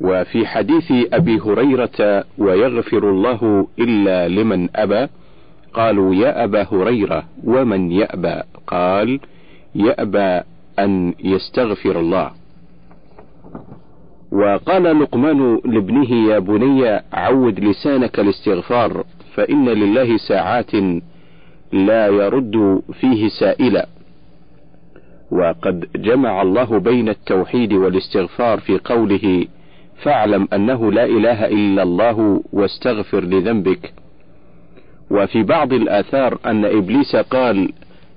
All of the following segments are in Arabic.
وفي حديث أبي هريرة ويغفر الله إلا لمن أبى قالوا يا أبا هريرة ومن يأبى؟ قال يأبى أن يستغفر الله. وقال لقمان لابنه يا بني عود لسانك الاستغفار فإن لله ساعات لا يرد فيه سائلا وقد جمع الله بين التوحيد والاستغفار في قوله فاعلم أنه لا إله إلا الله واستغفر لذنبك. وفي بعض الآثار أن إبليس قال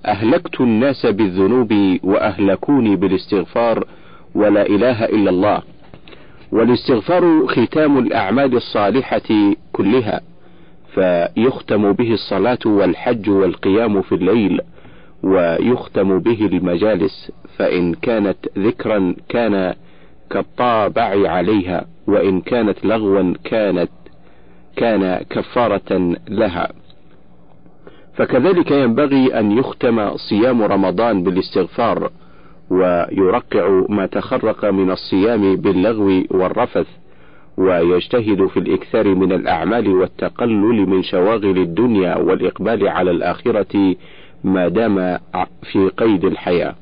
أهلكت الناس بالذنوب وأهلكوني بالاستغفار ولا إله إلا الله. والاستغفار ختام الأعمال الصالحة كلها فيختم به الصلاة والحج والقيام في الليل ويختم به المجالس فإن كانت ذكرا كان كالطابع عليها وإن كانت لغوا كانت كان كفارة لها. فكذلك ينبغي أن يختم صيام رمضان بالاستغفار ويرقع ما تخرق من الصيام باللغو والرفث ويجتهد في الإكثار من الأعمال والتقلل من شواغل الدنيا والإقبال على الآخرة ما دام في قيد الحياة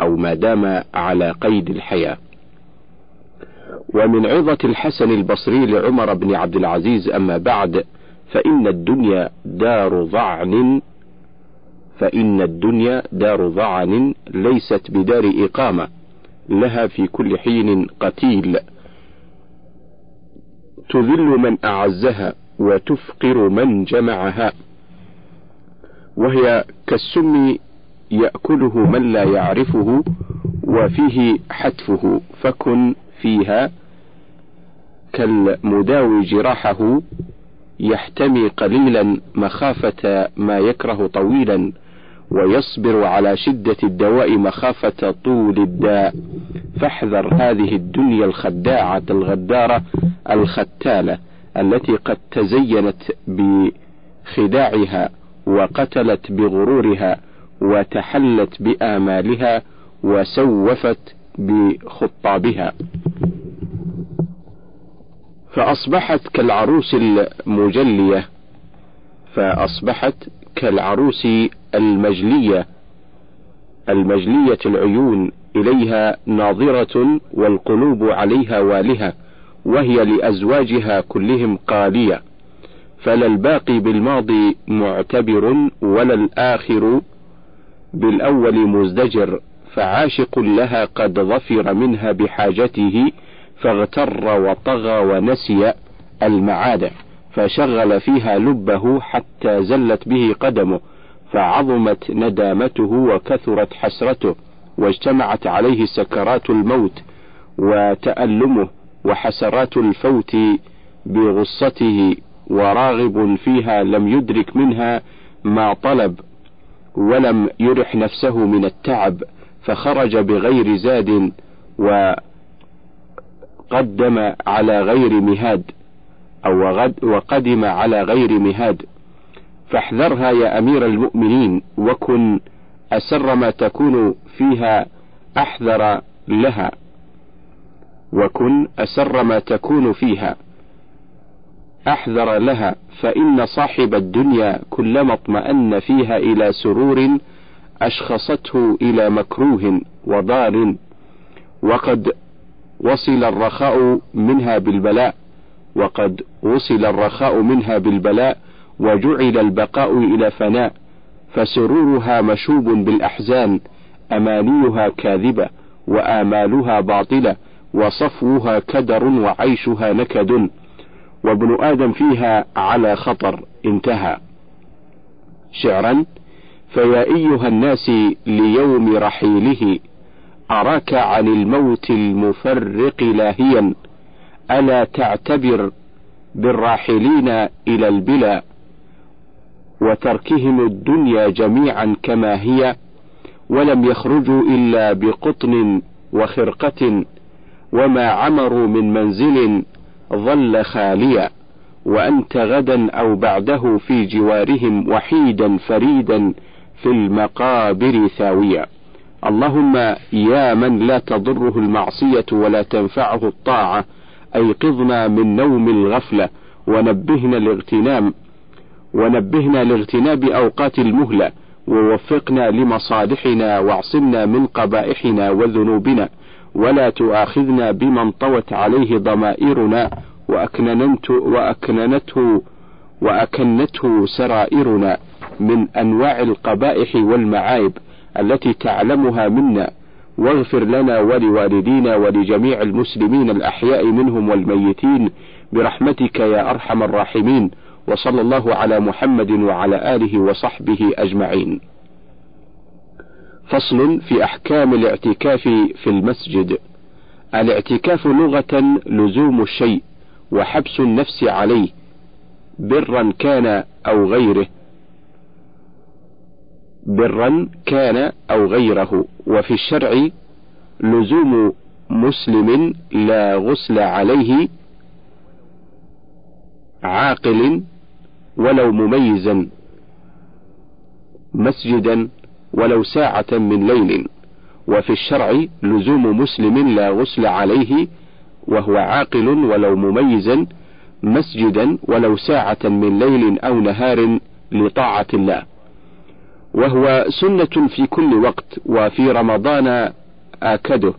أو ما دام على قيد الحياة. ومن عظة الحسن البصري لعمر بن عبد العزيز أما بعد فإن الدنيا دار ضعن فإن الدنيا دار ضعن ليست بدار إقامة لها في كل حين قتيل. تذل من أعزها وتفقر من جمعها وهي كالسم يأكله من لا يعرفه وفيه حتفه فكن فيها كالمداوي جراحه يحتمي قليلا مخافة ما يكره طويلا ويصبر على شدة الدواء مخافة طول الداء. فاحذر هذه الدنيا الخداعة الغدارة الختالة التي قد تزينت بخداعها وقتلت بغرورها وتحلت بآمالها وسوفت بخطابها. فأصبحت كالعروس المجلية. فأصبحت كالعروس المجلية. المجلية العيون إليها ناظرة والقلوب عليها والهة وهي لأزواجها كلهم قالية. فلا الباقي بالماضي معتبر ولا الآخر بالأول مزدجر. فعاشق لها قد ظفر منها بحاجته فاغتر وطغى ونسي المعاد فشغل فيها لبه حتى زلت به قدمه فعظمت ندامته وكثرت حسرته واجتمعت عليه سكرات الموت وتألمه وحسرات الفوت بغصته وراغب فيها لم يدرك منها ما طلب ولم يرح نفسه من التعب فخرج بغير زاد وقدم على غير مهاد أو وقدم على غير مهاد. فاحذرها يا أمير المؤمنين وكن أسر ما تكون فيها أحذر لها. وكن أسر ما تكون فيها أحذر لها فإن صاحب الدنيا كلما اطمأن فيها إلى سرور أشخصته إلى مكروه وضار. وقد وصل الرخاء منها بالبلاء وقد وصل الرخاء منها بالبلاء وجعل البقاء إلى فناء فسرورها مشوب بالأحزان أمانيها كاذبة وآمالها باطلة وصفوها كدر وعيشها نكد. وابن آدم فيها على خطر انتهى. شعرا فيا أيها الناس ليوم رحيله أراك عن الموت المفرق لاهيا ألا تعتبر بالراحلين إلى البلا وتركهم الدنيا جميعا كما هي ولم يخرجوا إلا بقطن وخرقة وما عمروا من منزل ظل خاليا وأنت غدا أو بعده في جوارهم وحيدا فريدا في المقابر ثاويا. اللهم يا من لا تضره المعصية ولا تنفعه الطاعة أيقظنا من نوم الغفلة ونبهنا الاغتنام ونبهنا لاغتناب أوقات المهلة ووفقنا لمصالحنا واعصمنا من قبائحنا وذنوبنا ولا تؤاخذنا بما انطوت عليه ضمائرنا وأكننت وأكننته وأكنته سرائرنا من أنواع القبائح والمعايب. التي تعلمها منا واغفر لنا ولوالدينا ولجميع المسلمين الأحياء منهم والميتين برحمتك يا أرحم الراحمين وصلى الله على محمد وعلى آله وصحبه أجمعين. فصل في أحكام الاعتكاف في المسجد. الاعتكاف لغة لزوم الشيء وحبس النفس عليه برا كان أو غيره. برا كان أو غيره. وفي الشرع لزوم مسلم لا غسل عليه عاقل ولو مميزا مسجدا ولو ساعة من ليل. وفي الشرع لزوم مسلم لا غسل عليه وهو عاقل ولو مميزا مسجدا ولو ساعة من ليل أو نهار لطاعة الله. وهو سنة في كل وقت وفي رمضان آكده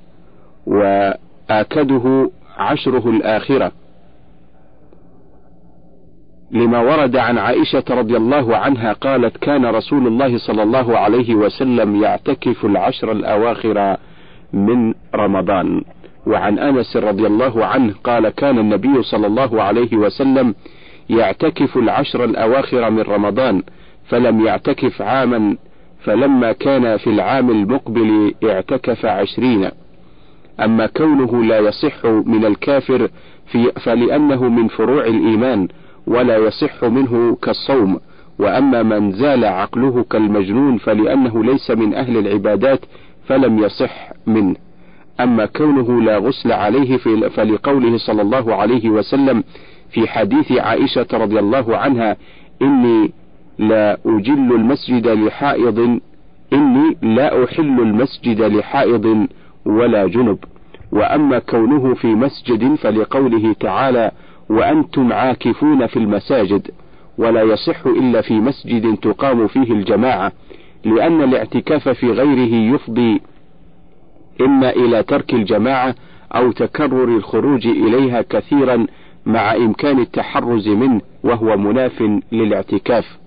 وآكده عشره الآخرة. لما ورد عن عائشة رضي الله عنها قالت كان رسول الله صلى الله عليه وسلم يعتكف العشر الأواخر من رمضان وعن أنس رضي الله عنه قال كان النبي صلى الله عليه وسلم يعتكف العشر الأواخر من رمضان فلم يعتكف عاما فلما كان في العام المقبل اعتكف عشرين. أما كونه لا يصح من الكافر في فلأنه من فروع الإيمان ولا يصح منه كالصوم. وأما من زال عقله كالمجنون فلأنه ليس من أهل العبادات فلم يصح منه. أما كونه لا غسل عليه فلقوله صلى الله عليه وسلم في حديث عائشة رضي الله عنها إني لا أجل المسجد لحائض إني لا أحل المسجد لحائض ولا جنب. وأما كونه في مسجد فلقوله تعالى وأنتم عاكفون في المساجد. ولا يصح إلا في مسجد تقام فيه الجماعة لأن الاعتكاف في غيره يفضي إما إلى ترك الجماعة أو تكرر الخروج إليها كثيرا مع إمكان التحرز منه وهو مناف للاعتكاف.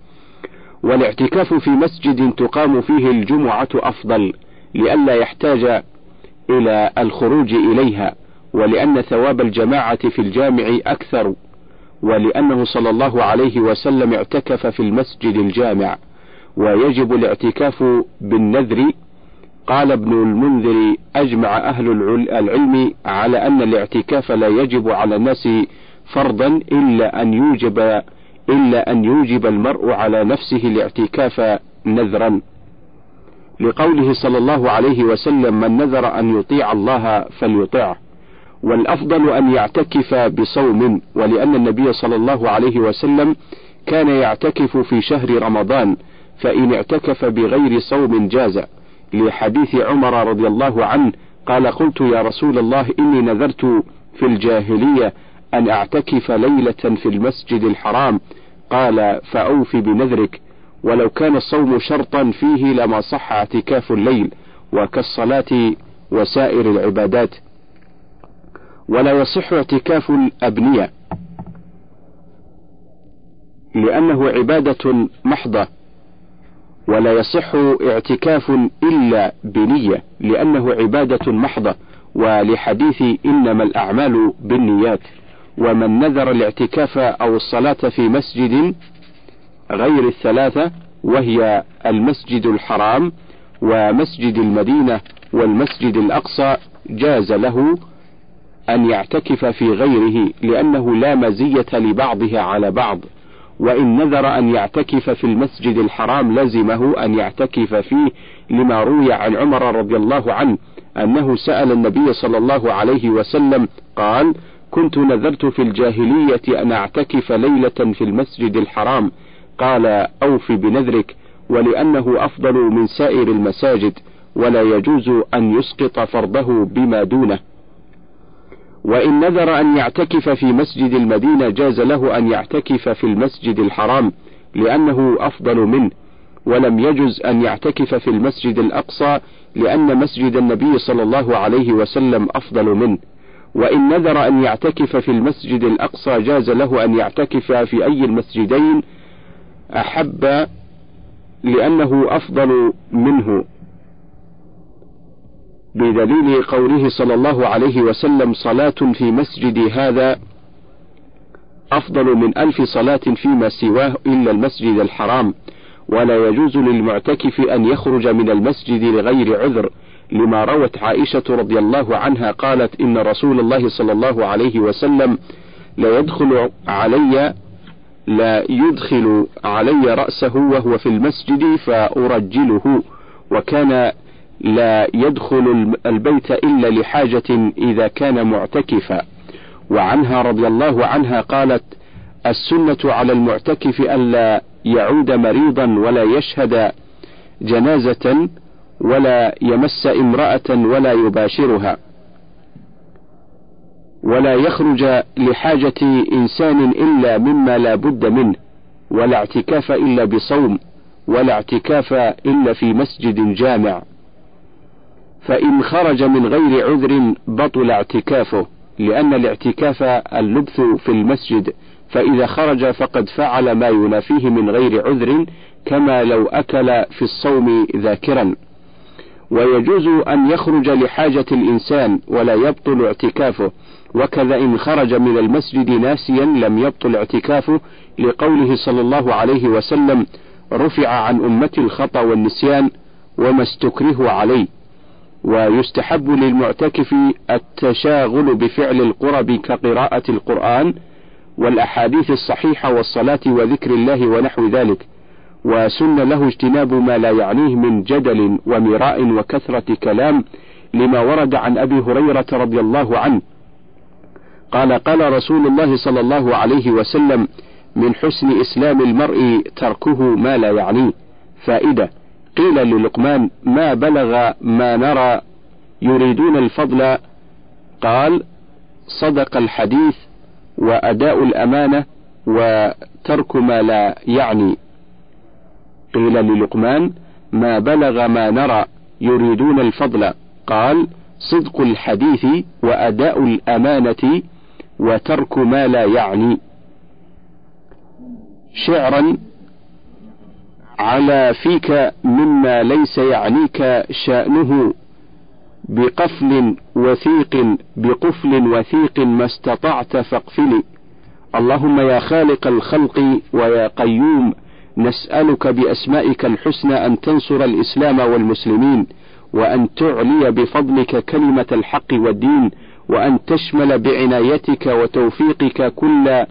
والاعتكاف في مسجد تقام فيه الجمعة أفضل لئلا يحتاج إلى الخروج إليها ولأن ثواب الجماعة في الجامع أكثر ولأنه صلى الله عليه وسلم اعتكف في المسجد الجامع ويجب الاعتكاف بالنذر. قال ابن المنذر أجمع أهل العلم على أن الاعتكاف لا يجب على الناس فرضا إلا أن يوجب إلا أن يوجب المرء على نفسه الاعتكاف نذرا. لقوله صلى الله عليه وسلم من نذر أن يطيع الله فليطعه والأفضل أن يعتكف بصوم ولأن النبي صلى الله عليه وسلم كان يعتكف في شهر رمضان فإن اعتكف بغير صوم جاز لحديث عمر رضي الله عنه قال قلت يا رسول الله إني نذرت في الجاهلية أن أعتكف ليلة في المسجد الحرام. قال فأوف بنذرك. ولو كان الصوم شرطا فيه لما صح اعتكاف الليل وكالصلاة وسائر العبادات. ولا يصح اعتكاف الأبنية لأنه عبادة محضة. ولا يصح اعتكاف إلا بنية لأنه عبادة محضة. ولحديث إنما الأعمال بالنيات. ومن نذر الاعتكاف أو الصلاة في مسجد غير الثلاثة وهي المسجد الحرام ومسجد المدينة والمسجد الأقصى جاز له أن يعتكف في غيره لأنه لا مزية لبعضها على بعض. وإن نذر أن يعتكف في المسجد الحرام لزمه أن يعتكف فيه لما روي عن عمر رضي الله عنه أنه سأل النبي صلى الله عليه وسلم قال كنت نذرت في الجاهلية أن أعتكف ليلة في المسجد الحرام. قال أوف بنذرك ولأنه أفضل من سائر المساجد ولا يجوز أن يسقط فرضه بما دونه. وإن نذر أن يعتكف في مسجد المدينة جاز له أن يعتكف في المسجد الحرام لأنه أفضل منه. ولم يجز أن يعتكف في المسجد الأقصى لأن مسجد النبي صلى الله عليه وسلم أفضل منه. وإن نذر أن يعتكف في المسجد الأقصى جاز له أن يعتكف في أي المسجدين أحب لأنه أفضل منه بدليل قوله صلى الله عليه وسلم صلاة في مسجدي هذا أفضل من ألف صلاة فيما سواه إلا المسجد الحرام ولا يجوز للمعتكف أن يخرج من المسجد لغير عذر لما روت عائشة رضي الله عنها قالت إن رسول الله صلى الله عليه وسلم لا يدخل علي لا يدخل علي رأسه وهو في المسجد فأرجله وكان لا يدخل البيت إلا لحاجة إذا كان معتكفا. وعنها رضي الله عنها قالت السنة على المعتكف ألا يعود مريضا ولا يشهد جنازة ولا يمس امرأة ولا يباشرها ولا يخرج لحاجة إنسان إلا مما لا بد منه ولا اعتكاف إلا بصوم ولا اعتكاف إلا في مسجد جامع. فإن خرج من غير عذر بطل اعتكافه لأن الاعتكاف اللبث في المسجد فإذا خرج فقد فعل ما ينافيه من غير عذر كما لو أكل في الصوم ذاكرا. ويجوز أن يخرج لحاجة الإنسان ولا يبطل اعتكافه وكذا إن خرج من المسجد ناسيا لم يبطل اعتكافه لقوله صلى الله عليه وسلم رفع عن أمتي الخطأ والنسيان وما استكره عليه. ويستحب للمعتكف التشاغل بفعل القرب كقراءة القرآن والأحاديث الصحيحة والصلاة وذكر الله ونحو ذلك. وسن له اجتناب ما لا يعنيه من جدل ومراء وكثرة كلام لما ورد عن أبي هريرة رضي الله عنه. قال قال رسول الله صلى الله عليه وسلم من حسن إسلام المرء تركه ما لا يعنيه. فائدة قيل للقمان ما بلغ ما نرى يريدون الفضل؟ قال صدق الحديث وأداء الأمانة وترك ما لا يعني. قيل للقمان ما بلغ ما نرى يريدون الفضل. قال صدق الحديث وأداء الأمانة وترك ما لا يعني. شعرا على فيك مما ليس يعنيك شأنه بقفل وثيق بقفل وثيق ما استطعت فاقفل. اللهم يا خالق الخلق ويا قيوم نسألك بأسمائك الحسنى أن تنصر الإسلام والمسلمين وأن تعلي بفضلك كلمة الحق والدين وأن تشمل بعنايتك وتوفيقك كل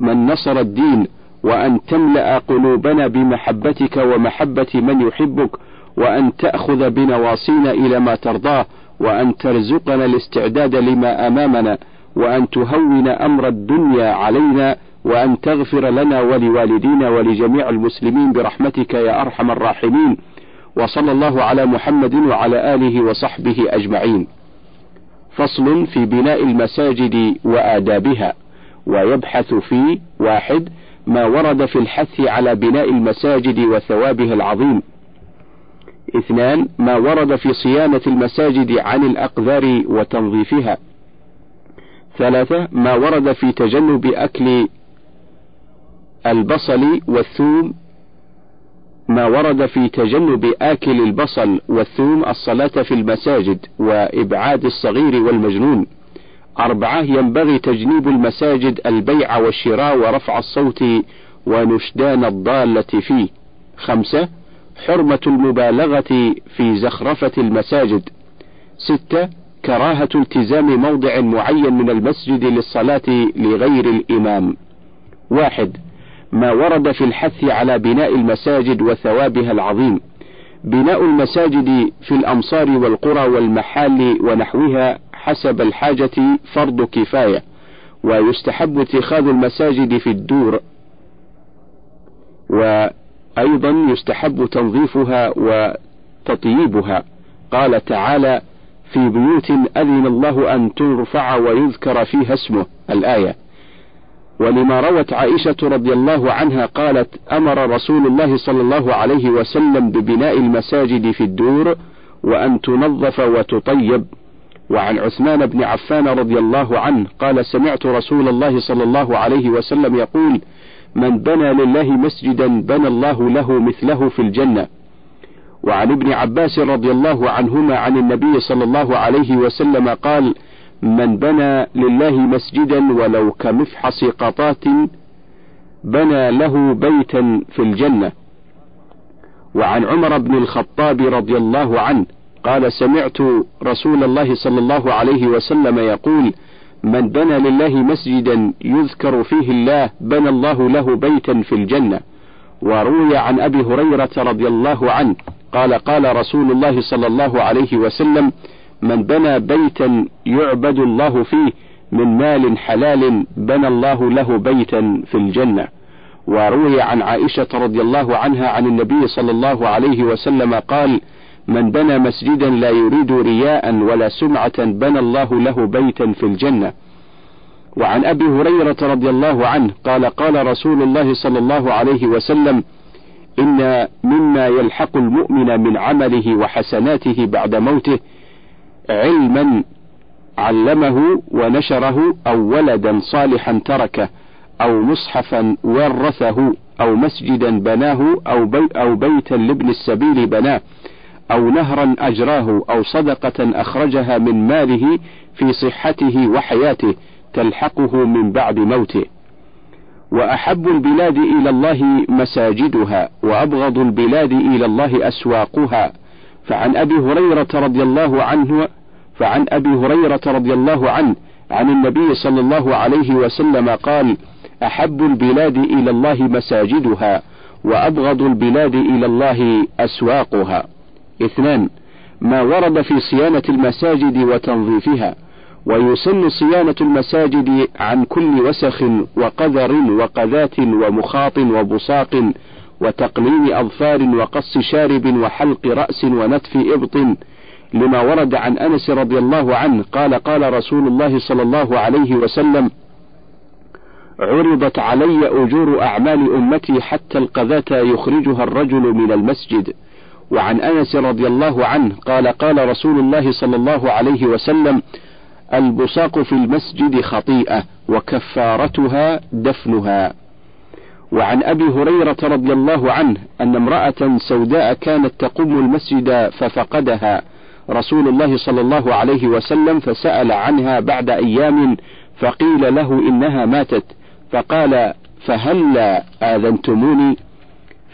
من نصر الدين وأن تملأ قلوبنا بمحبتك ومحبة من يحبك وأن تأخذ بنواصينا إلى ما ترضاه وأن ترزقنا الاستعداد لما أمامنا وأن تهون أمر الدنيا علينا وأن تغفر لنا ولوالدينا ولجميع المسلمين برحمتك يا أرحم الراحمين. وصلى الله على محمد وعلى آله وصحبه أجمعين. فصل في بناء المساجد وآدابها. ويبحث في واحد ما ورد في الحث على بناء المساجد وثوابها العظيم. اثنان ما ورد في صيانة المساجد عن الأقذار وتنظيفها. ثلاثة ما ورد في تجنب أكل البصل والثوم ما ورد في تجنب آكل البصل والثوم الصلاة في المساجد وإبعاد الصغير والمجنون. أربعة ينبغي تجنيب المساجد البيع والشراء ورفع الصوت ونشدان الضالة فيه. خمسة حرمة المبالغة في زخرفة المساجد. ستة كراهة التزام موضع معين من المسجد للصلاة لغير الإمام. واحد ما ورد في الحث على بناء المساجد وثوابها العظيم. بناء المساجد في الأمصار والقرى والمحال ونحوها حسب الحاجة فرض كفاية ويستحب اتخاذ المساجد في الدور وأيضا يستحب تنظيفها وتطييبها. قال تعالى في بيوت أذن الله أن ترفع ويذكر فيها اسمه. الآية. ولما روت عائشة رضي الله عنها قالت أمر رسول الله صلى الله عليه وسلم ببناء المساجد في الدور وأن تنظف وتطيب. وعن عثمان بن عفان رضي الله عنه قال سمعت رسول الله صلى الله عليه وسلم يقول من بنى لله مسجدا بنى الله له مثله في الجنة. وعن ابن عباس رضي الله عنهما عن النبي صلى الله عليه وسلم قال من بنى لله مسجدا ولو كمفحص قطات بنى له بيتا في الجنة. وعن عمر بن الخطاب رضي الله عنه قال سمعت رسول الله صلى الله عليه وسلم يقول من بنى لله مسجدا يذكر فيه الله بنى الله له بيتا في الجنة. وروي عن أبي هريرة رضي الله عنه قال قال رسول الله صلى الله عليه وسلم من بنى بيتا يعبد الله فيه من مال حلال بنى الله له بيتا في الجنة. وروي عن عائشة رضي الله عنها عن النبي صلى الله عليه وسلم قال من بنى مسجدا لا يريد رياء ولا سمعة بنى الله له بيتا في الجنة. وعن أبي هريرة رضي الله عنه قال قال رسول الله صلى الله عليه وسلم إن مما يلحق المؤمن من عمله وحسناته بعد موته علما علمه ونشره أو ولدا صالحا تركه أو مصحفا ورثه أو مسجدا بناه أو, بي أو بيتا لابن السبيل بناه أو نهرا أجراه أو صدقة أخرجها من ماله في صحته وحياته تلحقه من بعد موته. وأحب البلاد إلى الله مساجدها وأبغض البلاد إلى الله أسواقها فعن أبي هريرة رضي الله عنه فعن أبي هريرة رضي الله عنه عن النبي صلى الله عليه وسلم قال أحب البلاد إلى الله مساجدها وأبغض البلاد إلى الله أسواقها. اثنان ما ورد في صيانة المساجد وتنظيفها ويسن صيانة المساجد عن كل وسخ وقذر وقذاة ومخاط وبصاق وتقليم أظفار وقص شارب وحلق رأس ونتف إبط لما ورد عن أنس رضي الله عنه قال قال رسول الله صلى الله عليه وسلم عرضت علي أجور أعمال أمتي حتى القذاة يخرجها الرجل من المسجد. وعن أنس رضي الله عنه قال قال رسول الله صلى الله عليه وسلم البصاق في المسجد خطيئة وكفارتها دفنها. وعن أبي هريرة رضي الله عنه أن امرأة سوداء كانت تقوم المسجد ففقدها. رسول الله صلى الله عليه وسلم فسأل عنها بعد أيام فقيل له إنها ماتت. فقال فهلا آذنتموني؟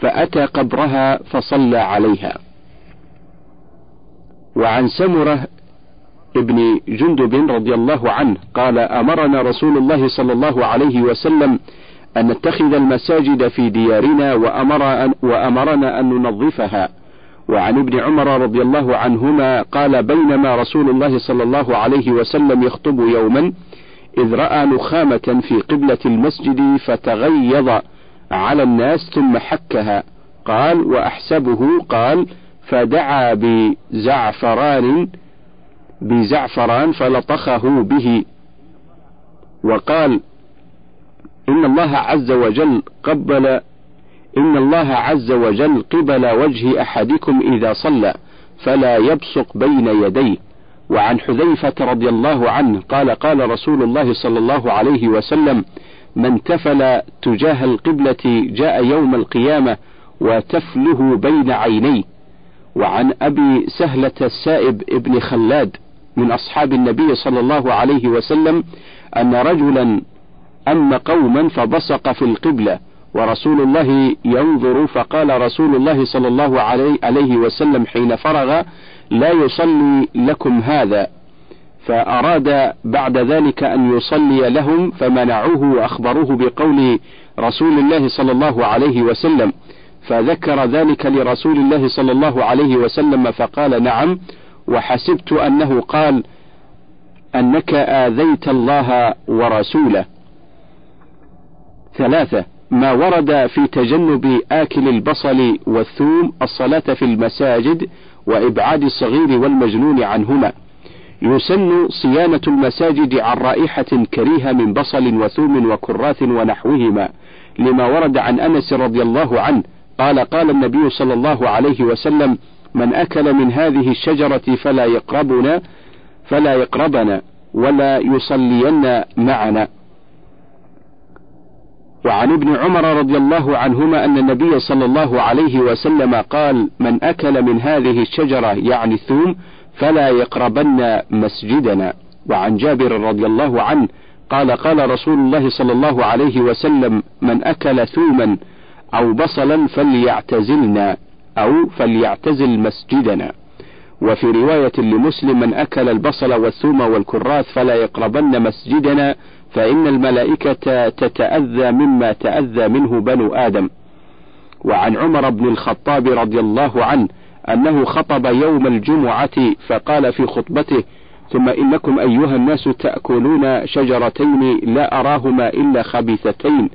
فأتى قبرها فصلى عليها. وعن سمرة ابن جندب رضي الله عنه قال أمرنا رسول الله صلى الله عليه وسلم أن نتخذ المساجد في ديارنا وأمر أن وأمرنا أن ننظفها. وعن ابن عمر رضي الله عنهما قال بينما رسول الله صلى الله عليه وسلم يخطب يوما إذ رأى نخامة في قبلة المسجد فتغيظ على الناس ثم حكها. قال وأحسبه قال فدعا بزعفران بزعفران فلطخه به. وقال إن الله عز وجل قبل إن الله عز وجل قبل وجه أحدكم إذا صلى فلا يبصق بين يديه. وعن حذيفة رضي الله عنه قال قال رسول الله صلى الله عليه وسلم من تفل تجاه القبلة جاء يوم القيامة وتفله بين عينيه. وعن أبي سهلة السائب ابن خلاد من أصحاب النبي صلى الله عليه وسلم أن رجلا أما قوما فبصق في القبلة ورسول الله ينظر فقال رسول الله صلى الله عليه وسلم حين فرغ لا يصلي لكم هذا. فأراد بعد ذلك أن يصلي لهم فمنعوه وأخبروه بقول رسول الله صلى الله عليه وسلم. فذكر ذلك لرسول الله صلى الله عليه وسلم فقال نعم وحسبت أنه قال أنك آذيت الله ورسوله. ثلاثة ما ورد في تجنب آكل البصل والثوم الصلاة في المساجد وإبعاد الصغير والمجنون عنهما. يسن صيانة المساجد عن رائحة كريهة من بصل وثوم وكراث ونحوهما لما ورد عن أنس رضي الله عنه قال قال النبي صلى الله عليه وسلم من أكل من هذه الشجرة فلا يقربنا فلا يقربنا ولا يصلين معنا. وعن ابن عمر رضي الله عنهما أن النبي صلى الله عليه وسلم قال من أكل من هذه الشجرة يعني الثوم فلا يقربن مسجدنا. وعن جابر رضي الله عنه قال قال رسول الله صلى الله عليه وسلم من أكل ثوما أو بصلا فليعتزلنا أو فليعتزل مسجدنا. وفي رواية لمسلم من أكل البصل والثوم والكراث فلا يقربن مسجدنا فإن الملائكة تتأذى مما تأذى منه بنو آدم. وعن عمر بن الخطاب رضي الله عنه أنه خطب يوم الجمعة فقال في خطبته ثم إنكم أيها الناس تأكلون شجرتين لا أراهما إلا خبيثتين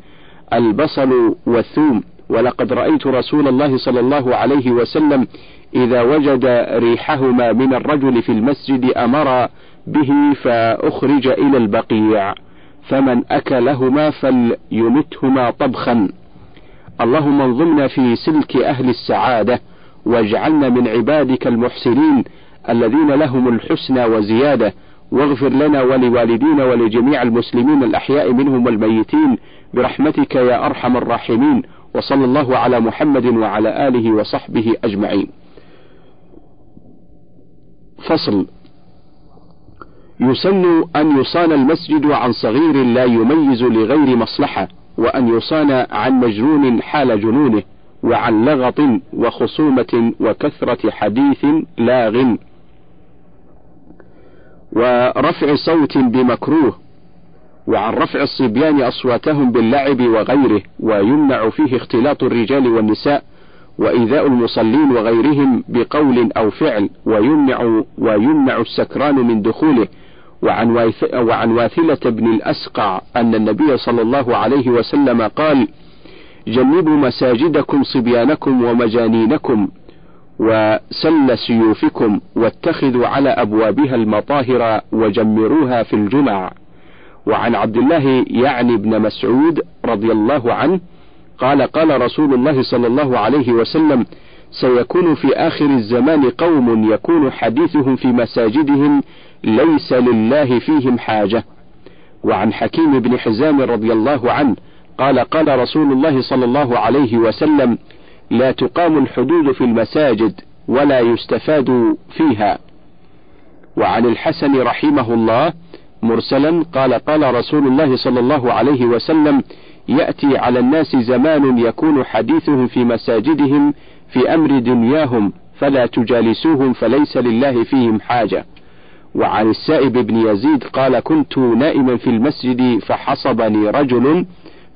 البصل والثوم ولقد رأيت رسول الله صلى الله عليه وسلم إذا وجد ريحهما من الرجل في المسجد أمر به فأخرج إلى البقيع. فمن أكلهما فليمتهما طبخا. اللهم انظمنا في سلك أهل السعادة واجعلنا من عبادك المحسنين الذين لهم الحسنى وزيادة. واغفر لنا ولوالدينا ولجميع المسلمين الأحياء منهم والميتين برحمتك يا أرحم الراحمين. وصلى الله على محمد وعلى آله وصحبه أجمعين. فصل. يسن أن يصان المسجد عن صغير لا يميز لغير مصلحة وأن يصان عن مجنون حال جنونه وعن لغط وخصومة وكثرة حديث لاغ. ورفع صوت بمكروه وعن رفع الصبيان أصواتهم باللعب وغيره ويمنع فيه اختلاط الرجال والنساء وإيذاء المصلين وغيرهم بقول أو فعل ويمنع ويمنع السكران من دخوله. وعن وعن واثلة بن الأسقع أن النبي صلى الله عليه وسلم قال: جنبوا مساجدكم صبيانكم ومجانينكم وسل سيوفكم واتخذوا على أبوابها المطاهر وجمروها في الجمع. وعن عبد الله يعني بن مسعود رضي الله عنه قال قال رسول الله صلى الله عليه وسلم سيكون في آخر الزمان قوم يكون حديثهم في مساجدهم ليس لله فيهم حاجة. وعن حكيم بن حزام رضي الله عنه قال قال رسول الله صلى الله عليه وسلم لا تقام الحدود في المساجد ولا يستفاد فيها. وعن الحسن رحمه الله مرسلا قال قال رسول الله صلى الله عليه وسلم يأتي على الناس زمان يكون حديثهم في مساجدهم في أمر دنياهم فلا تجالسوهم فليس لله فيهم حاجة. وعن السائب بن يزيد قال كنت نائما في المسجد فحصبني رجل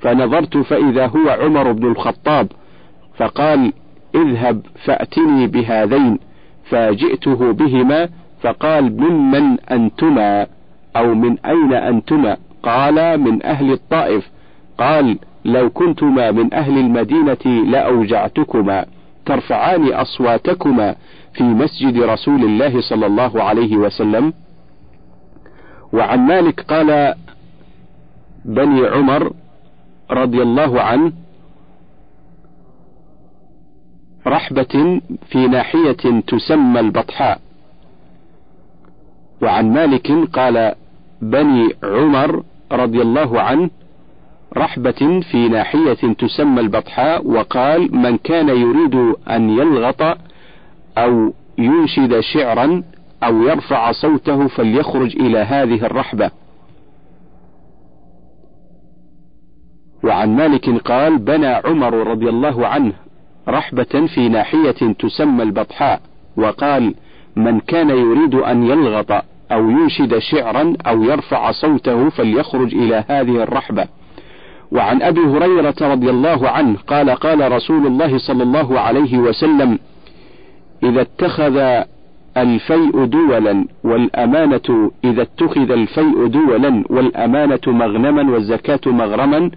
فنظرت فإذا هو عمر بن الخطاب فقال اذهب فأتني بهذين فجئته بهما فقال ممن أنتما أو من أين أنتما قال من أهل الطائف قال لو كنتما من أهل المدينة لأوجعتكما ترفعان أصواتكما في مسجد رسول الله صلى الله عليه وسلم. وعن مالك قال بني عمر رضي الله عنه رحبة في ناحية تسمى البطحاء. وعن مالك قال بني عمر رضي الله عنه رحبة في ناحية تسمى البطحاء وقال من كان يريد أن يلغط أو ينشد شعرا أو يرفع صوته فليخرج إلى هذه الرحبة. وعن مالك قال: بنى عمر رضي الله عنه رحبة في ناحية تسمى البطحاء، وقال: من كان يريد أن يلغط أو ينشد شعرا أو يرفع صوته فليخرج إلى هذه الرحبة. وعن أبي هريرة رضي الله عنه قال قال رسول الله صلى الله عليه وسلم: إذا اتخذ الفيء دولا والأمانة إذا اتخذ الفيء دولا والأمانة مغنما والزكاة مغرما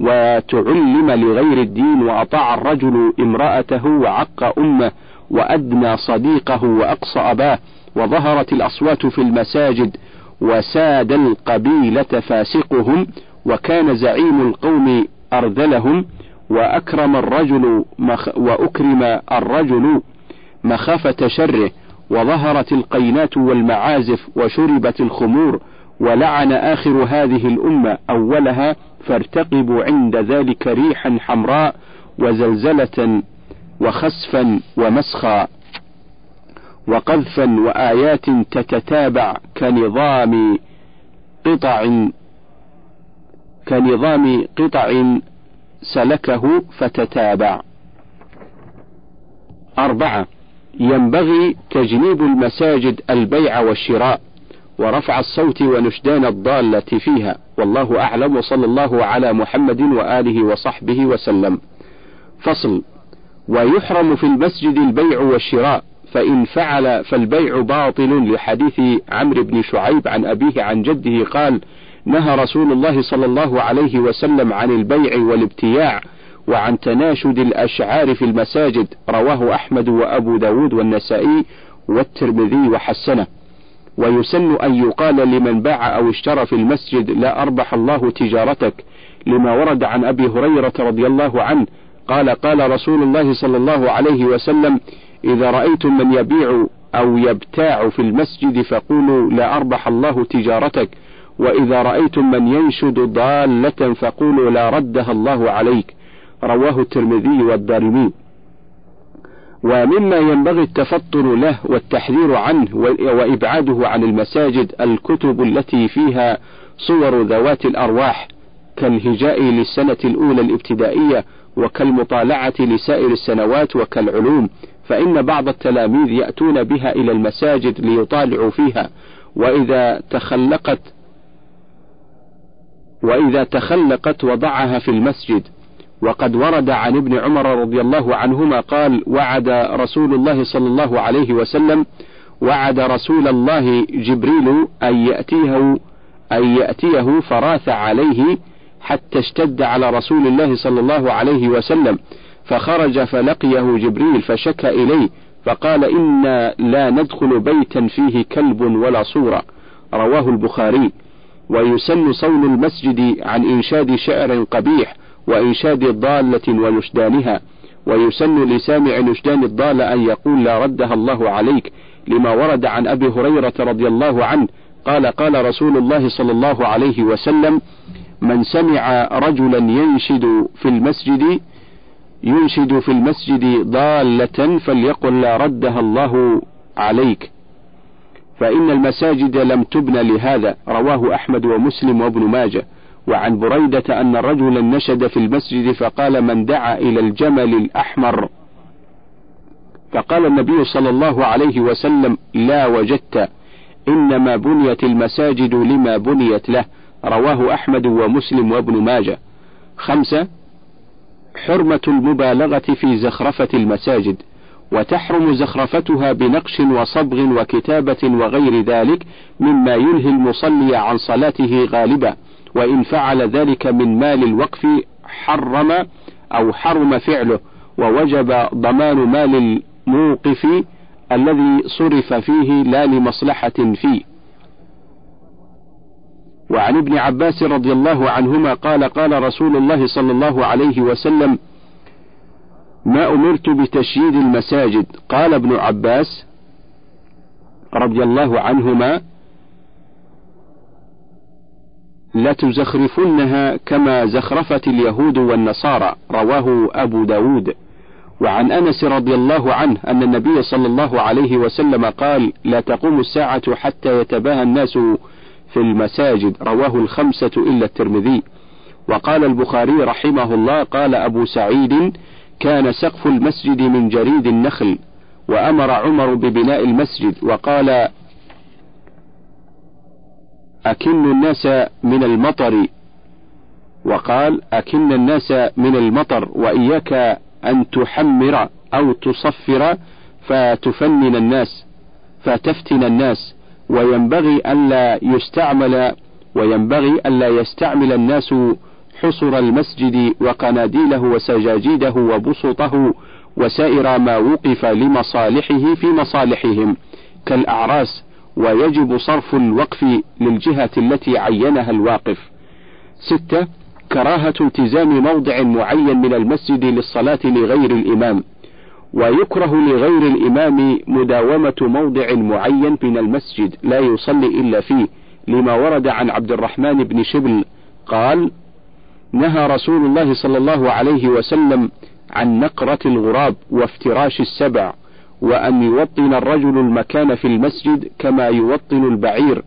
وتعلم لغير الدين وأطاع الرجل امرأته وعق أمه وأدنى صديقه وأقصى أباه وظهرت الأصوات في المساجد وساد القبيلة فاسقهم وكان زعيم القوم أرذلهم وأكرم الرجل مخ وأكرم الرجل مخافة شره وظهرت القينات والمعازف وشربت الخمور ولعن آخر هذه الأمة أولها فارتقبوا عند ذلك ريحا حمراء وزلزلة وخسفا ومسخا وقذفا وآيات تتتابع كنظام قطع كنظام قطع سلكه فتتابع. أربعة ينبغي تجنيب المساجد البيع والشراء ورفع الصوت ونشدان الضالة فيها. والله أعلم وصلى الله على محمد وآله وصحبه وسلم. فصل ويحرم في المسجد البيع والشراء فإن فعل فالبيع باطل لحديث عمرو بن شعيب عن أبيه عن جده قال نهى رسول الله صلى الله عليه وسلم عن البيع والابتياع وعن تناشد الأشعار في المساجد رواه أحمد وأبو داود والنسائي والترمذي وحسنه. ويسن أن يقال لمن باع أو اشترى في المسجد لا أربح الله تجارتك لما ورد عن أبي هريرة رضي الله عنه. قال قال رسول الله صلى الله عليه وسلم إذا رأيتم من يبيع أو يبتاع في المسجد فقولوا لا أربح الله تجارتك وإذا رأيتم من ينشد ضالة فقولوا لا ردها الله عليك. رواه الترمذي والدارمي. ومما ينبغي التفطن له والتحذير عنه وإبعاده عن المساجد الكتب التي فيها صور ذوات الأرواح كالهجاء للسنة الأولى الابتدائية وكالمطالعة لسائر السنوات وكالعلوم فإن بعض التلاميذ يأتون بها إلى المساجد ليطالعوا فيها. وإذا تخلقت وإذا تخلقت وضعها في المسجد وقد ورد عن ابن عمر رضي الله عنهما قال وعد رسول الله صلى الله عليه وسلم وعد رسول الله جبريل أن يأتيه أن يأتيه فراث عليه حتى اشتد على رسول الله صلى الله عليه وسلم فخرج فلقيه جبريل فشكى إليه فقال إنا لا ندخل بيتا فيه كلب ولا صورة. رواه البخاري. ويسن صون المسجد عن إنشاد شعر قبيح وإنشاد ضالة ونشدانها ويسن لسامع نشدان الضالة أن يقول لا ردها الله عليك لما ورد عن أبي هريرة رضي الله عنه قال قال رسول الله صلى الله عليه وسلم من سمع رجلا ينشد في المسجد ينشد في المسجد ضالة فليقل لا ردها الله عليك. فإن المساجد لم تبن لهذا رواه أحمد ومسلم وابن ماجه. وعن بريدة أن رجلا نشد في المسجد فقال من دعا إلى الجمل الأحمر؟ فقال النبي صلى الله عليه وسلم لا وجدت إنما بنيت المساجد لما بنيت له رواه أحمد ومسلم وابن ماجه. خمسة حرمة المبالغة في زخرفة المساجد وتحرم زخرفتها بنقش وصبغ وكتابة وغير ذلك مما يلهي المصلي عن صلاته غالبا. وإن فعل ذلك من مال الوقف حرم أو حرم فعله ووجب ضمان مال الموقف الذي صرف فيه لا لمصلحة فيه. وعن ابن عباس رضي الله عنهما قال قال رسول الله صلى الله عليه وسلم ما أمرت بتشييد المساجد. قال ابن عباس رضي الله عنهما لتزخرفنها كما زخرفت اليهود والنصارى رواه أبو داود. وعن أنس رضي الله عنه أن النبي صلى الله عليه وسلم قال لا تقوم الساعة حتى يتباهى الناس في المساجد رواه الخمسة إلا الترمذي. وقال البخاري رحمه الله قال أبو سعيد كان سقف المسجد من جريد النخل وأمر عمر ببناء المسجد وقال أكن الناس من المطر. وقال أكن الناس من المطر وإياك أن تحمر أو تصفر فتفنن الناس فتفتن الناس. وينبغي ألا يستعمل وينبغي ألا يستعمل الناس حصر المسجد وقناديله وسجاجيده وبسطه وسائر ما وقف لمصالحه في مصالحهم كالأعراس. ويجب صرف الوقف للجهة التي عينها الواقف. ستة كراهة التزام موضع معين من المسجد للصلاة لغير الإمام، ويكره لغير الإمام مداومة موضع معين من المسجد لا يصلي إلا فيه، لما ورد عن عبد الرحمن بن شبل قال: نهى رسول الله صلى الله عليه وسلم عن نقرة الغراب وافتراش السبع، وأن يوطن الرجل المكان في المسجد كما يوطن البعير.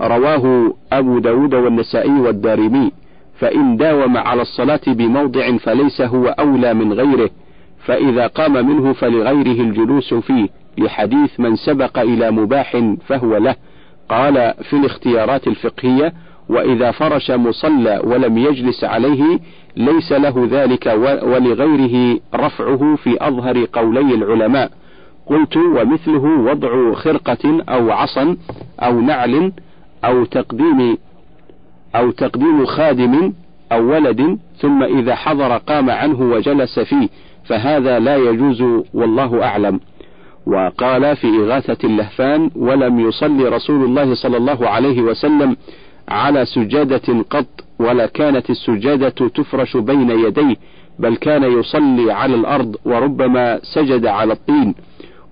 رواه أبو داود والنسائي والدارمي. فإن داوم على الصلاة بموضع فليس هو أولى من غيره. فإذا قام منه فلغيره الجلوس فيه. لحديث من سبق إلى مباح فهو له. قال في الاختيارات الفقهية وإذا فرش مصلى ولم يجلس عليه ليس له ذلك ولغيره رفعه في أظهر قولي العلماء. قلت ومثله وضع خرقة أو عصا أو نعل أو تقديم أو تقديم خادم أو ولد ثم إذا حضر قام عنه وجلس فيه فهذا لا يجوز والله أعلم. وقال في إغاثة اللهفان ولم يصلي رسول الله صلى الله عليه وسلم على سجادة قط ولا كانت السجادة تفرش بين يديه بل كان يصلي على الأرض وربما سجد على الطين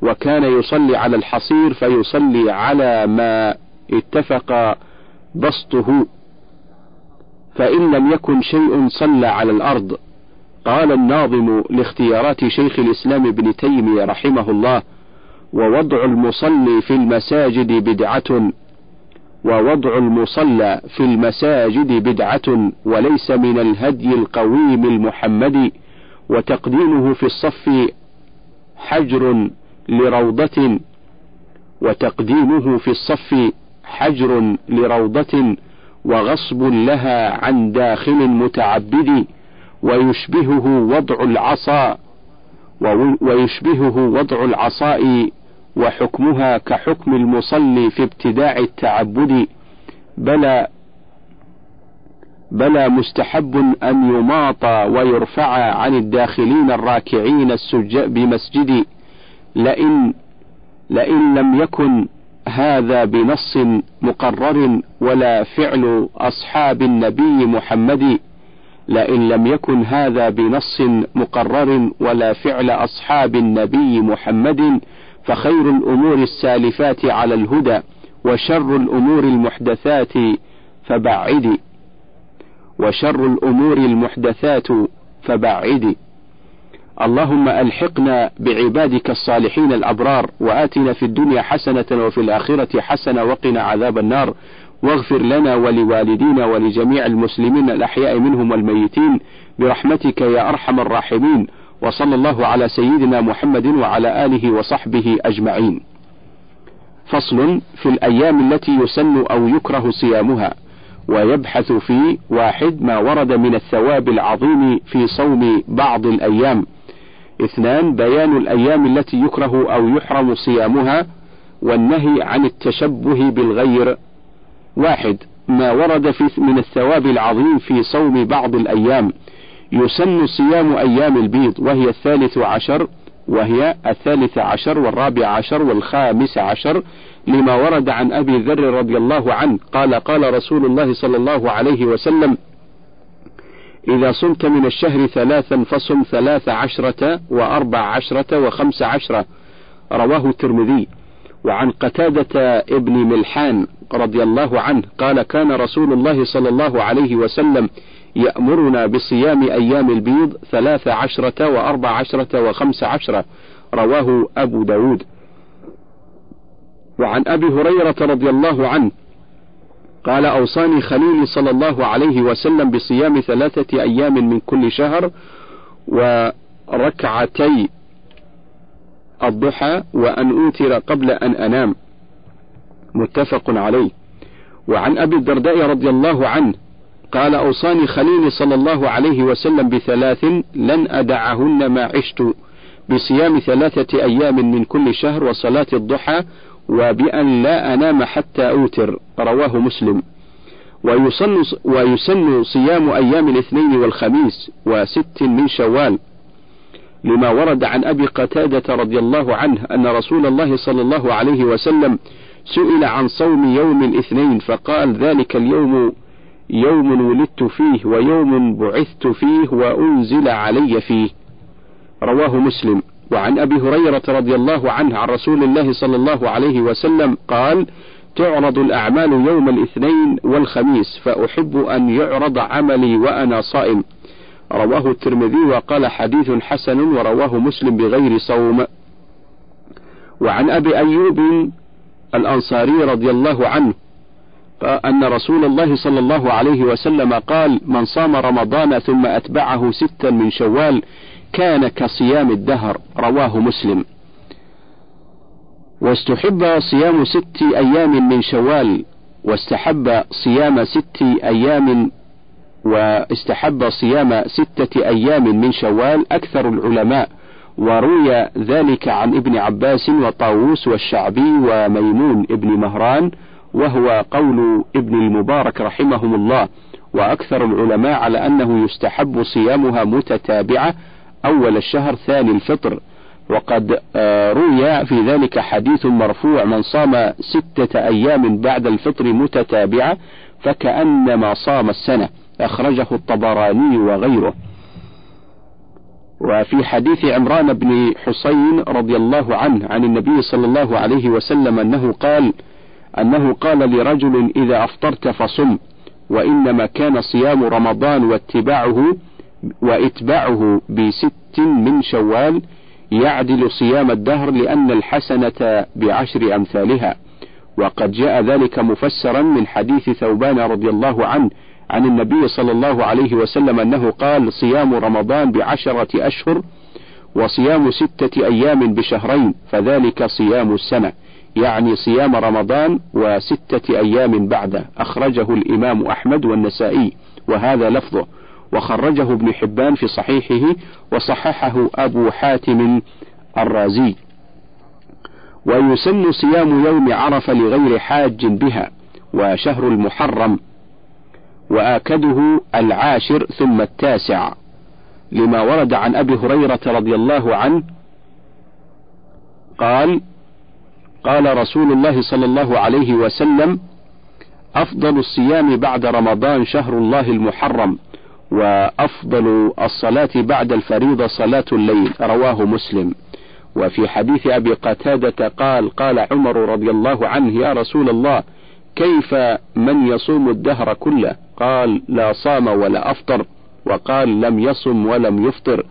وكان يصلي على الحصير فيصلي على ما اتفق بسطه. فإن لم يكن شيء صلى على الأرض قال الناظم لاختيارات شيخ الإسلام ابن تيمية رحمه الله ووضع المصلي في المساجد بدعة ووضع المصلى في المساجد بدعة وليس من الهدي القويم المحمدي وتقديمه في الصف حجر لروضة وتقديمه في الصف حجر لروضة وغصب لها عن داخل متعبد ويشبهه وضع العصا ويشبهه وضع العصاء وحكمها كحكم المصلي في ابتداع التعبد بلى بلى مستحب أن يماط ويرفع عن الداخلين الراكعين السجاء بمسجد لئن لئن لم يكن هذا بنص مقرر ولا فعل أصحاب النبي محمد لئن لم يكن هذا بنص مقرر ولا فعل أصحاب النبي محمد فخير الأمور السالفات على الهدى وشر الأمور المحدثات فبعدي وشر الأمور المحدثات فبعدي اللهم ألحقنا بعبادك الصالحين الأبرار وآتنا في الدنيا حسنة وفي الآخرة حسنة وقنا عذاب النار. واغفر لنا ولوالدينا ولجميع المسلمين الأحياء منهم والميتين برحمتك يا أرحم الراحمين. وصلى الله على سيدنا محمد وعلى آله وصحبه أجمعين. فصل في الأيام التي يسن أو يكره صيامها، ويبحث في واحد ما ورد من الثواب العظيم في صوم بعض الأيام. اثنان بيان الأيام التي يكره أو يحرم صيامها، والنهي عن التشبه بالغير. واحد ما ورد في من الثواب العظيم في صوم بعض الأيام يسن صيام أيام البيض وهي الثالث عشر وهي الثالث عشر والرابع عشر والخامس عشر لما ورد عن أبي ذر رضي الله عنه قال قال رسول الله صلى الله عليه وسلم إذا صمت من الشهر ثلاثا فصم ثلاث عشرة وأربع عشرة وخمس عشرة. رواه الترمذي. وعن قتادة ابن ملحان رضي الله عنه قال كان رسول الله صلى الله عليه وسلم يأمرنا بصيام أيام البيض ثلاث عشرة وأربع عشرة وخمس عشرة. رواه أبو داود. وعن أبي هريرة رضي الله عنه قال أوصاني خليلي صلى الله عليه وسلم بصيام ثلاثة أيام من كل شهر وركعتي الضحى وأن أوتر قبل أن أنام. متفق عليه. وعن أبي الدرداء رضي الله عنه قال أوصاني خليلي صلى الله عليه وسلم بثلاث لن أدعهن ما عشت بصيام ثلاثة أيام من كل شهر وصلاة الضحى وبأن لا أنام حتى أوتر رواه مسلم. ويسن, ويسن صيام أيام الاثنين والخميس وست من شوال. لما ورد عن أبي قتادة رضي الله عنه أن رسول الله صلى الله عليه وسلم سئل عن صوم يوم الاثنين فقال ذلك اليوم يوم ولدت فيه ويوم بعثت فيه وأنزل علي فيه. رواه مسلم. وعن أبي هريرة رضي الله عنه عن رسول الله صلى الله عليه وسلم قال تعرض الأعمال يوم الاثنين والخميس فأحب أن يعرض عملي وأنا صائم. رواه الترمذي وقال حديث حسن ورواه مسلم بغير صوم. وعن أبي أيوب الأنصاري رضي الله عنه أن رسول الله صلى الله عليه وسلم قال من صام رمضان ثم أتبعه ستا من شوال كان كصيام الدهر. رواه مسلم. واستحب صيام ست أيام من شوال واستحب صيام ست أيام واستحب صيام ستة أيام من شوال أكثر العلماء وروي ذلك عن ابن عباس وطاووس والشعبي وميمون ابن مهران وهو قول ابن المبارك رحمهم الله وأكثر العلماء على أنه يستحب صيامها متتابعة أول الشهر ثاني الفطر. وقد آه، روي في ذلك حديث مرفوع من صام ستة أيام بعد الفطر متتابعة فكأنما صام السنة أخرجه الطبراني وغيره. وفي حديث عمران بن حسين رضي الله عنه عن النبي صلى الله عليه وسلم أنه قال أنه قال لرجل إذا أفطرت فصم وإنما كان صيام رمضان واتباعه وإتباعه بست من شوال يعدل صيام الدهر لأن الحسنة بعشر أمثالها. وقد جاء ذلك مفسرا من حديث ثوبان رضي الله عنه عن النبي صلى الله عليه وسلم أنه قال صيام رمضان بعشرة أشهر وصيام ستة أيام بشهرين فذلك صيام السنة. يعني صيام رمضان وستة أيام بعده أخرجه الإمام أحمد والنسائي وهذا لفظه. وخرجه ابن حبان في صحيحه وصححه أبو حاتم الرازي. ويسن صيام يوم عرفة لغير حاج بها وشهر المحرم. وآكده العاشر ثم التاسع. لما ورد عن أبي هريرة رضي الله عنه قال قال رسول الله صلى الله عليه وسلم أفضل الصيام بعد رمضان شهر الله المحرم وأفضل الصلاة بعد الفريضة صلاة الليل رواه مسلم. وفي حديث أبي قتادة قال قال عمر رضي الله عنه يا رسول الله كيف من يصوم الدهر كله؟ قال لا صام ولا أفطر. وقال لم يصم ولم يفطر.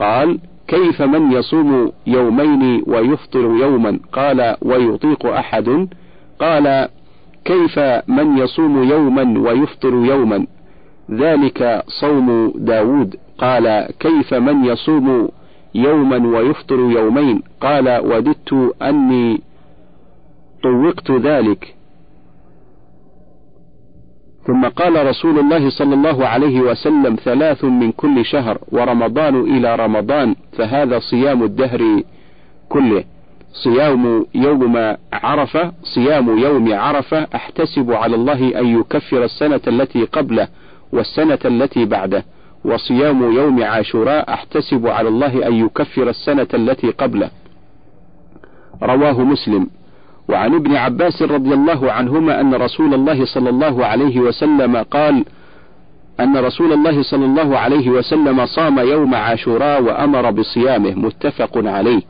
قال كيف من يصوم يومين ويفطر يوما؟ قال ويطيق أحد. قال كيف من يصوم يوما ويفطر يوما؟ ذلك صوم داود. قال كيف من يصوم يوما ويفطر يومين؟ قال وددت أني طوقت ذلك. ثم قال رسول الله صلى الله عليه وسلم ثلاث من كل شهر ورمضان إلى رمضان فهذا صيام الدهر كله. صيام يوم عرفة صيام يوم عرفة أحتسب على الله أن يكفر السنة التي قبله والسنة التي بعده وصيام يوم عاشوراء أحتسب على الله أن يكفر السنة التي قبله. رواه مسلم. وعن ابن عباس رضي الله عنهما أن رسول الله صلى الله عليه وسلم قال أن رسول الله صلى الله عليه وسلم صام يوم عاشوراء وأمر بصيامه متفق عليه.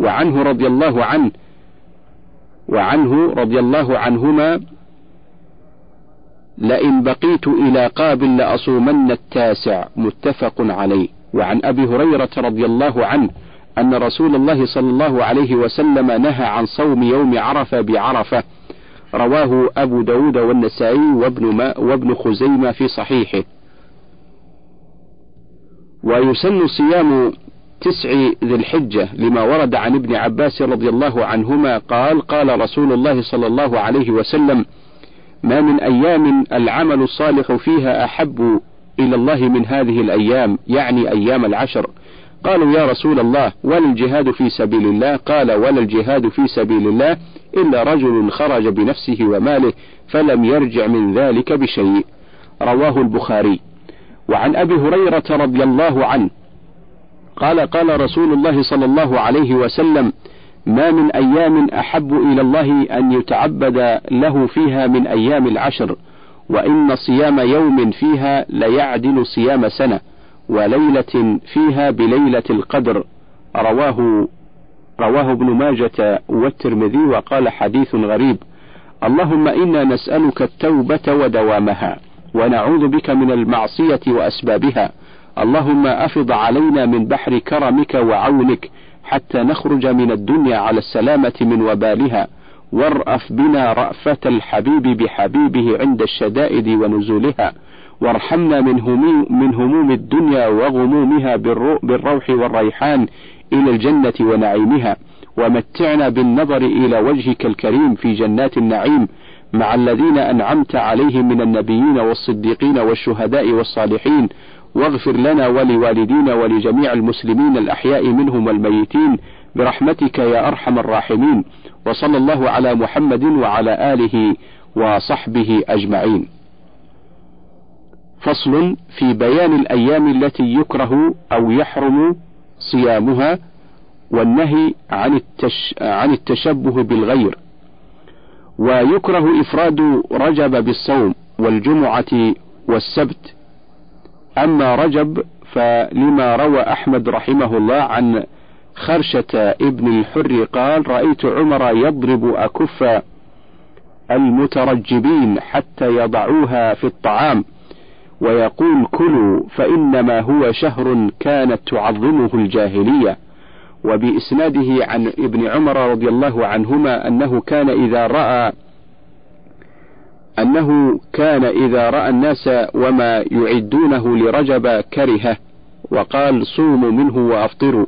وعنه رضي الله عنه وعنه رضي الله عنهما لئن بقيت إلى قابل لأصومن التاسع متفق عليه. وعن أبي هريرة رضي الله عنه أن رسول الله صلى الله عليه وسلم نهى عن صوم يوم عرفة بعرفة. رواه أبو داود والنسائي وابن, ما وابن خزيمة في صحيحه. ويسن صيام تسع ذي الحجة لما ورد عن ابن عباس رضي الله عنهما قال قال رسول الله صلى الله عليه وسلم ما من أيام العمل الصالح فيها أحب إلى الله من هذه الأيام يعني أيام العشر قالوا يا رسول الله ولا الجهاد في سبيل الله قال ولا الجهاد في سبيل الله إلا رجل خرج بنفسه وماله فلم يرجع من ذلك بشيء. رواه البخاري. وعن أبي هريرة رضي الله عنه قال قال رسول الله صلى الله عليه وسلم ما من أيام أحب إلى الله أن يتعبد له فيها من أيام العشر وإن صيام يوم فيها ليعدل صيام سنة. وليلة فيها بليلة القدر رواه رواه ابن ماجة والترمذي وقال حديث غريب اللهم إنا نسألك التوبة ودوامها ونعوذ بك من المعصية وأسبابها اللهم أفض علينا من بحر كرمك وعونك حتى نخرج من الدنيا على السلامة من وبالها وارأف بنا رأفة الحبيب بحبيبه عند الشدائد ونزولها. وارحمنا من هموم, من هموم الدنيا وغمومها بالروح والريحان إلى الجنة ونعيمها ومتعنا بالنظر إلى وجهك الكريم في جنات النعيم مع الذين أنعمت عليهم من النبيين والصديقين والشهداء والصالحين. واغفر لنا ولوالدينا ولجميع المسلمين الأحياء منهم والميتين برحمتك يا أرحم الراحمين. وصلى الله على محمد وعلى آله وصحبه أجمعين. فصل في بيان الأيام التي يكره أو يحرم صيامها والنهي عن, التش عن التشبه بالغير. ويكره إفراد رجب بالصوم والجمعة والسبت. أما رجب فلما روى أحمد رحمه الله عن خرشة ابن الحر قال رأيت عمر يضرب أكف المترجبين حتى يضعوها في الطعام ويقول كلوا فإنما هو شهر كانت تعظمه الجاهلية. وبإسناده عن ابن عمر رضي الله عنهما أنه كان إذا رأى أنه كان إذا رأى الناس وما يعدونه لرجب كرهه وقال صوموا منه وأفطروا.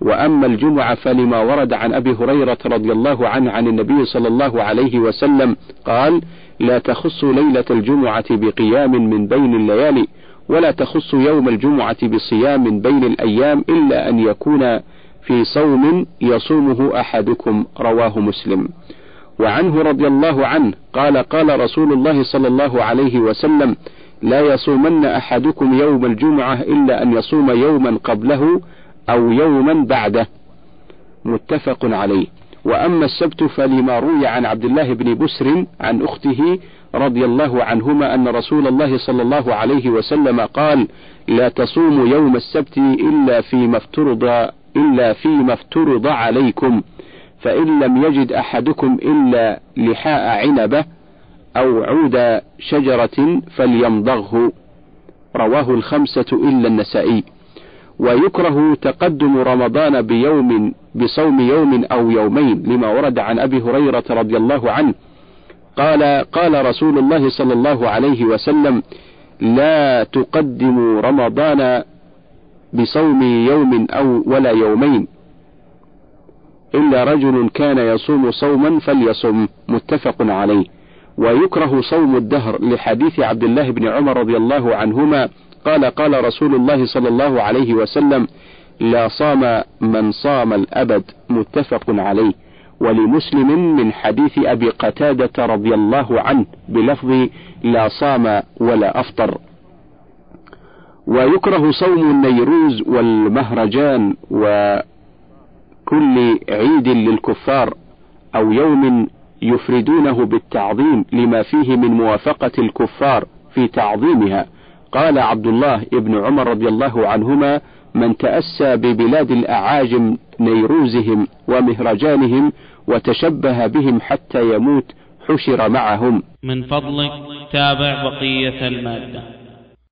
وأما الجمعة فلما ورد عن أبي هريرة رضي الله عنه عن النبي صلى الله عليه وسلم قال لا تخص ليلة الجمعة بقيام من بين الليالي ولا تخص يوم الجمعة بصيام من بين الأيام إلا أن يكون في صوم يصومه أحدكم رواه مسلم. وعنه رضي الله عنه قال قال رسول الله صلى الله عليه وسلم لا يصومن أحدكم يوم الجمعة إلا أن يصوم يوما قبله أو يوما بعده. متفق عليه. وأما السبت فلما روي عن عبد الله بن بسر عن أخته رضي الله عنهما أن رسول الله صلى الله عليه وسلم قال لا تصوموا يوم السبت إلا فيما افترض إلا فيما افترض عليكم فإن لم يجد أحدكم إلا لحاء عنبة أو عود شجرة فليمضغه. رواه الخمسة إلا النسائي. ويكره تقدم رمضان بيوم بصوم يوم أو يومين لما ورد عن أبي هريرة رضي الله عنه. قال قال رسول الله صلى الله عليه وسلم لا تقدموا رمضان بصوم يوم أو ولا يومين. إلا رجل كان يصوم صوما فليصم. متفق عليه. ويكره صوم الدهر لحديث عبد الله بن عمر رضي الله عنهما قال قال رسول الله صلى الله عليه وسلم لا صام من صام الأبد متفق عليه ولمسلم من حديث أبي قتادة رضي الله عنه بلفظ لا صام ولا أفطر. ويكره صوم النيروز والمهرجان وكل عيد للكفار أو يوم يفردونه بالتعظيم لما فيه من موافقة الكفار في تعظيمها. قال عبد الله ابن عمر رضي الله عنهما من تأسى ببلاد الأعاجم نيروزهم ومهرجانهم وتشبه بهم حتى يموت حشر معهم. من فضلك تابع بقية المادة.